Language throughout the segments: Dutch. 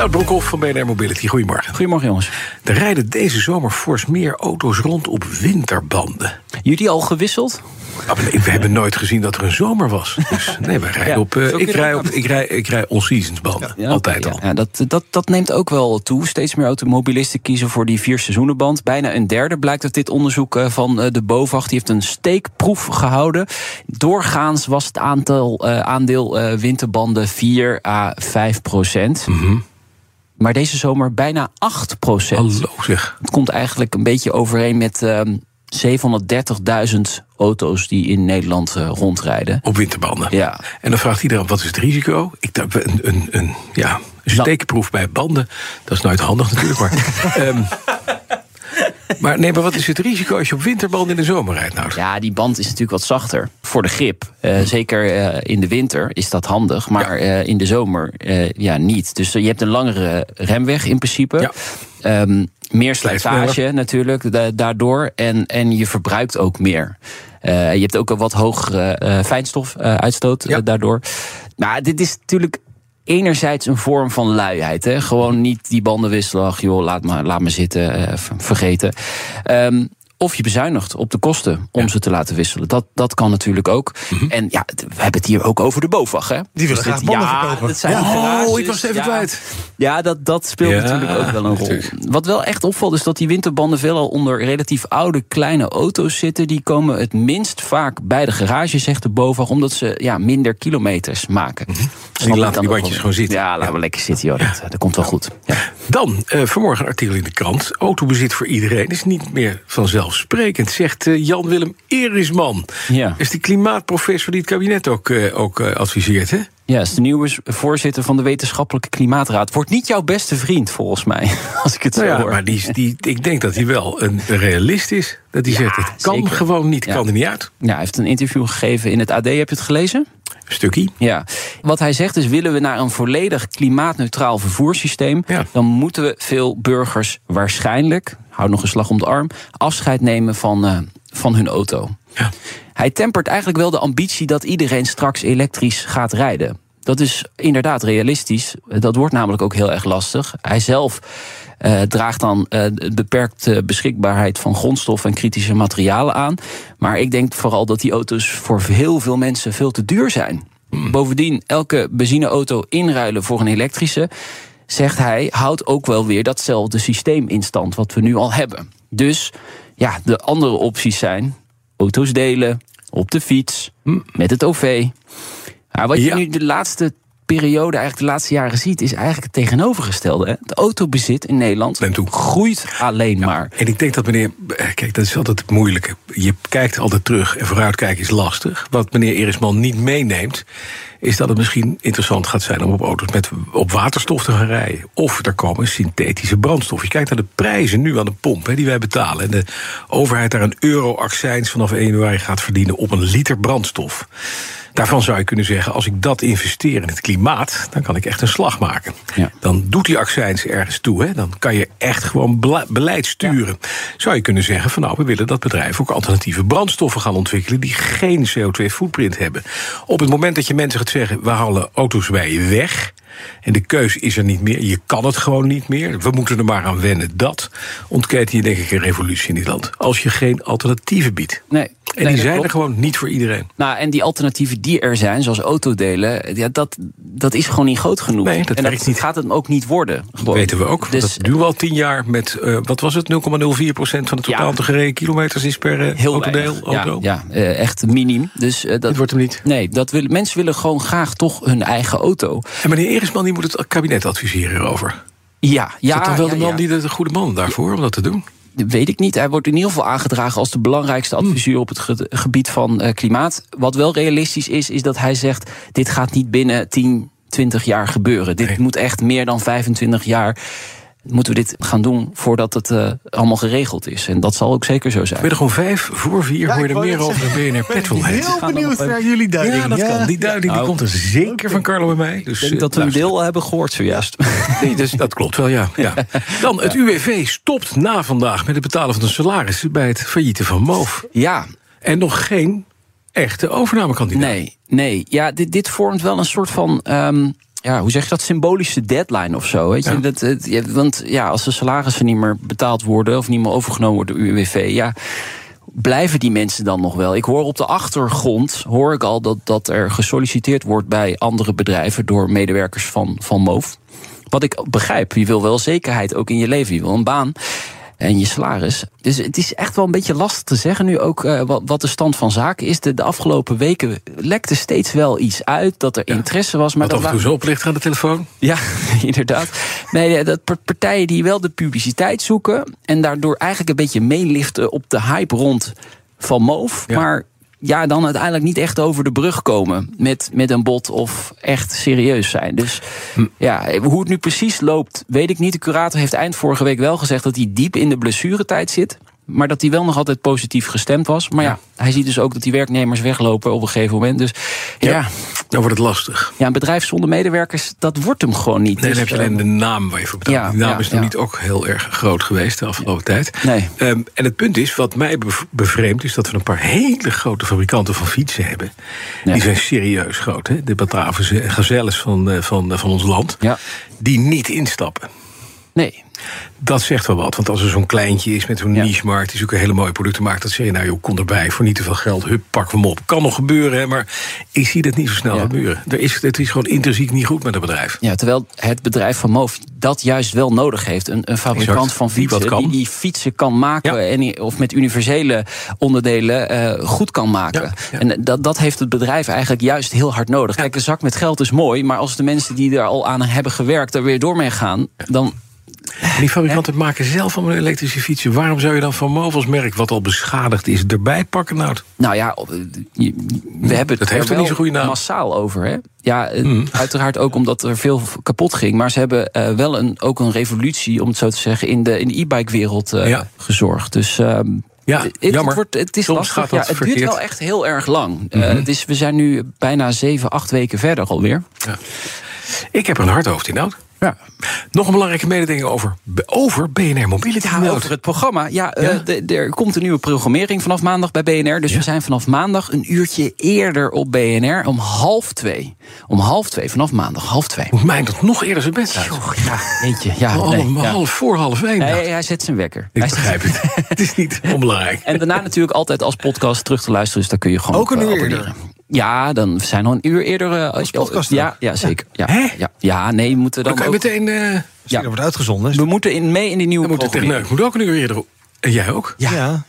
Nou, Broekhoff van BNR Mobility, goedemorgen. Goedemorgen jongens. Er rijden deze zomer fors meer auto's rond op winterbanden. Jullie al gewisseld? Ah, we hebben nooit gezien dat er een zomer was. Dus nee, wij rijden Ja, op, eh, ik, rij op, ik, rij, ik rij all-seasons banden. Altijd al. Ja, dat, dat, dat neemt ook wel toe. Steeds meer automobilisten kiezen voor die vier seizoenenband. Bijna een derde blijkt uit dit onderzoek eh, van eh, de BOVAG. Die heeft een steekproef gehouden. Doorgaans was het aantal, eh, aandeel eh, winterbanden 4 à 5 procent. Mhm. Maar deze zomer bijna 8 procent. Hallo zeg. Het komt eigenlijk een beetje overeen met ehm 730.000 auto's die in Nederland eh, rondrijden. Op winterbanden. Ja. En dan vraagt iedereen, wat is het risico? Ik dacht, een, een, een, ja, een steekproef bij banden, dat is nooit handig natuurlijk. Maar, ehm, maar nee, maar wat is het risico als je op winterbanden in de zomer rijdt? Nou, Ja, die band is natuurlijk wat zachter voor de grip. Eh, zeker eh, in de winter is dat handig, maar eh, in de zomer ja, niet. Dus je hebt een langere remweg in principe. Ja. Ehm, meer slijtage natuurlijk da- daardoor. En, en je verbruikt ook meer. Je hebt ook een wat hogere eh fijnstofuitstoot Ja. daardoor. Maar dit is natuurlijk enerzijds een vorm van luiheid. Hè? Gewoon niet die banden wisselen. Ach joh, laat me, laat me zitten, eh, ver- vergeten. Ehm, of je bezuinigt op de kosten om ze te laten wisselen. Dat, dat kan natuurlijk ook. En ja, we hebben het hier ook over de BOVAG. Hè? Mhm. Die willen Dus graag ja, verkopen. Dat zijn Oh, ik was even ja. kwijt. Ja, dat, dat speelt natuurlijk ook wel een rol. Wat wel echt opvalt is dat die winterbanden veelal onder relatief oude kleine auto's zitten. Die komen het minst vaak bij de garage, zegt de BOVAG, omdat ze ja, minder kilometers maken. Snap ik Mhm. laten die bandjes gewoon zitten. Ja, laten we lekker zitten, joh. Dat, dat komt wel goed. Ja. Dan, eh, vanmorgen een artikel in de krant. Autobezit voor iedereen is niet meer vanzelfsprekend, zegt eh, Jan-Willem Erisman. Ja. is die klimaatprofessor die het kabinet ook, eh, ook eh, adviseert, hè? Ja, is de nieuwe voorzitter van de Wetenschappelijke Klimaatraad. Wordt niet jouw beste vriend, volgens mij. Als ik het zo Nou ja, hoor. maar die, die, ik denk dat hij wel een realist is. Dat hij Ja, zegt, het kan zeker. gewoon niet, Ja. kan er niet uit. Ja, hij heeft een interview gegeven in het AD. Heb je het gelezen? Stukkie. Ja, wat hij zegt is: willen we naar een volledig klimaatneutraal vervoerssysteem, Ja. dan moeten we veel burgers waarschijnlijk, hou nog een slag om de arm, afscheid nemen van, eh, van hun auto. Ja. Hij tempert eigenlijk wel de ambitie dat iedereen straks elektrisch gaat rijden. Dat is inderdaad realistisch. Dat wordt namelijk ook heel erg lastig. Hij zelf eh, draagt dan de beperkte beschikbaarheid van grondstof en kritische materialen aan. Maar ik denk vooral dat die auto's voor heel veel mensen veel te duur zijn. Bovendien, elke benzineauto inruilen voor een elektrische, zegt hij, houdt ook wel weer datzelfde systeem in stand wat we nu al hebben. Dus ja, de andere opties zijn auto's delen, op de fiets, met het OV. Maar wat je Ja. nu de laatste periode, eigenlijk de laatste jaren ziet, is eigenlijk het tegenovergestelde. Hè? Het autobezit in Nederland groeit alleen maar. En ik denk dat meneer, eh, kijk, dat is altijd het moeilijke. Je kijkt altijd terug en vooruitkijken is lastig. Wat meneer Erisman niet meeneemt, is dat het misschien interessant gaat zijn om op auto's met op waterstof te gaan rijden. Of er komen synthetische brandstof. Je kijkt naar de prijzen nu aan de pomp hè, die wij betalen. En de overheid daar een euro accijns vanaf 1 januari gaat verdienen op een liter brandstof. Daarvan zou je kunnen zeggen, als ik dat investeer in het klimaat, dan kan ik echt een slag maken. Ja. Dan doet die accijns ergens toe. Hè? Dan kan je echt gewoon beleid sturen. Zou je kunnen zeggen van nou, we willen dat bedrijven ook alternatieve brandstoffen gaan ontwikkelen die geen CO2-footprint hebben. Op het moment dat je mensen gaat zeggen, we halen auto's bij je weg. En de keus is er niet meer. Je kan het gewoon niet meer. We moeten er maar aan wennen. Dat ontketen je denk ik een revolutie in dit land. Als je geen alternatieven biedt. Nee, En nee, die zijn klopt. er gewoon niet voor iedereen. Nou, en die alternatieven die er zijn, zoals autodelen, ja, dat, dat is gewoon niet groot genoeg. Nee, dat en werkt dat niet. gaat het ook niet worden. Gewoon. weten we ook. Dus dat doen we al tien jaar met, eh, wat was het, 0,04% van de totaal Ja. te gereden kilometers is per eh, heel autodeel. weinig. Auto. Ja, ja eh, echt miniem. Dus dat Dit wordt hem niet. Nee, dat willen, mensen willen gewoon graag toch hun eigen auto. En meneer Erisman die moet het kabinet adviseren hierover. Ja, Is ja. dat dan wel ja, de man ja. die de, de goede man daarvoor om dat te doen? Weet ik niet. Hij wordt in ieder geval aangedragen als de belangrijkste Hmm. adviseur op het ge- gebied van eh, klimaat. Wat wel realistisch is, is dat hij zegt: dit gaat niet binnen 10, 20 jaar gebeuren. Dit Nee. moet echt meer dan 25 jaar moeten we dit gaan doen voordat het uh, allemaal geregeld is. En dat zal ook zeker zo zijn. Er gewoon vijf voor vier, ja, hoor je er meer over de BNR Petrol heel benieuwd naar jullie duiding. Ja, dat kan. Die duiding die Nou, komt er zeker van Carlo en mij. Dus, Ik denk eh, dat we een deel hebben gehoord zojuist. Nee, dus, dat klopt wel, ja. ja. Dan, het UWV stopt na vandaag met het betalen van de salaris... bij het failliete van Moof. ja, En nog geen echte overnamekandidaat. Nee, nee. Ja, dit, dit vormt wel een soort van. ehm, ja, hoe zeg je dat? Symbolische deadline of zo. Weet je? Ja. Dat, het- want ja, als de salarissen niet meer betaald worden of niet meer overgenomen worden door UWV, ja. Blijven die mensen dan nog wel? Ik hoor op de achtergrond hoor ik al dat, dat er gesolliciteerd wordt bij andere bedrijven door medewerkers van, van MOVE. Wat ik begrijp, je wil wel zekerheid ook in je leven. Je wil een baan en je salaris. Dus het is echt wel een beetje lastig te zeggen nu ook eh, wat, wat de stand van zaken is. De, de afgelopen weken lekte steeds wel iets uit dat er interesse was. Maar Wat dat af en toe zo oplicht aan de telefoon. ja, inderdaad. Nee, dat par- partijen die wel de publiciteit zoeken en daardoor eigenlijk een beetje meeliften op de hype rond van Moof. Ja. Maar ja, dan uiteindelijk niet echt over de brug komen met, met een bod of echt serieus zijn. Dus Hm. ja, hoe het nu precies loopt, weet ik niet. De curator heeft eind vorige week wel gezegd dat hij diep in de blessuretijd zit. Maar dat hij wel nog altijd positief gestemd was. Maar ja, hij ziet dus ook dat die werknemers weglopen op een gegeven moment. Dus ja, Ja. Dan wordt het lastig. ja een bedrijf zonder medewerkers, dat wordt hem gewoon niet. Nee, dan Dus, heb je alleen eh, de naam waar je voor betaalt. ja, die naam is nog niet ook heel erg groot geweest de afgelopen tijd. Nee. Ehm, en het punt is, wat mij bev- bevreemdt... is dat we een paar hele grote fabrikanten van fietsen hebben. Die zijn serieus groot. Hè? De Batavische Gazelles van, eh, van, eh, van ons land. Ja. Die niet instappen. Nee. Dat zegt wel wat. Want als er zo'n kleintje is met zo'n Ja. niche-markt... die zulke hele mooie producten maakt... dan zeg je, nou joh, kom erbij voor niet te veel geld. Hup, pak hem op. Kan nog gebeuren, hè, maar ik zie dat niet zo snel Ja. gebeuren. Er is, het is gewoon intrinsiek niet goed met het bedrijf. Ja, terwijl het bedrijf van Moof dat juist wel nodig heeft. Een, een fabrikant Exact. van fietsen die, die fietsen kan maken... Ja. En, of met universele onderdelen eh, goed kan maken. En dat, dat heeft het bedrijf eigenlijk juist heel hard nodig. Kijk, een zak met geld is mooi... maar als de mensen die er al aan hebben gewerkt... er weer door mee gaan, dan... En die fabrikanten maken zelf allemaal elektrische fietsen. Waarom zou je dan van Movo als merk, wat al beschadigd is, erbij pakken? Nou, Nou ja, we hebben het heeft er niet zo'n goede naam? massaal over. Hè? Ja, eh, Hmm. uiteraard ook omdat er veel kapot ging. Maar ze hebben eh, wel een, ook een revolutie, om het zo te zeggen, in de, in de e-bike-wereld eh, Ja. gezorgd. Dus ehm, Ja, het, jammer. Wordt, het is Soms lastig. ja, het verkeerd. Mhm. duurt wel echt heel erg lang. Eh, het is, we zijn nu bijna zeven, acht weken verder alweer. ik heb er een hard hoofd in, Nout. Ja. Nog een belangrijke mededeling over, over BNR Mobility. Ja, over het programma. Ja, eh, Ja? er komt een nieuwe programmering vanaf maandag bij BNR. Dus we zijn vanaf maandag een uurtje eerder op BNR om half twee. Om half twee, vanaf maandag, half twee. Moet mij dat nog eerder zijn bed ja, eentje. Ja, nee, half voor half één. Nee, hij zet zijn wekker. ik Hij begrijp het. het is niet onbelangrijk. En daarna natuurlijk altijd als podcast terug te luisteren. Dus daar kun je gewoon Ook een eh, uur. Ja, dan we zijn nog een uur eerder. eh, als podcast ja, ja, zeker. Ja, Hè? ja, ja, nee, we moeten Dan dan kan ook, meteen... eh Misschien Ja. dat wordt uitgezonden. we moeten in, mee in die nieuwe dan moet moet ook een uur eerder op. En jij ook? Ja.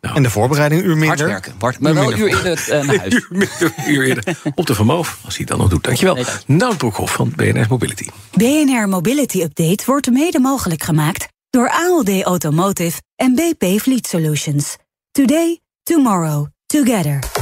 Nou. En de voorbereiding een uur minder. Hard werken. Bart, maar wel een uur eerder eh, naar huis. Een uur, uur eerder op de Vermoof, als hij het dan nog doet. Dankjewel. Nee, dank Nout Broekhoff van BNR Mobility. BNR Mobility Update wordt mede mogelijk gemaakt door ALD Automotive en BP Fleet Solutions. Today, tomorrow, together.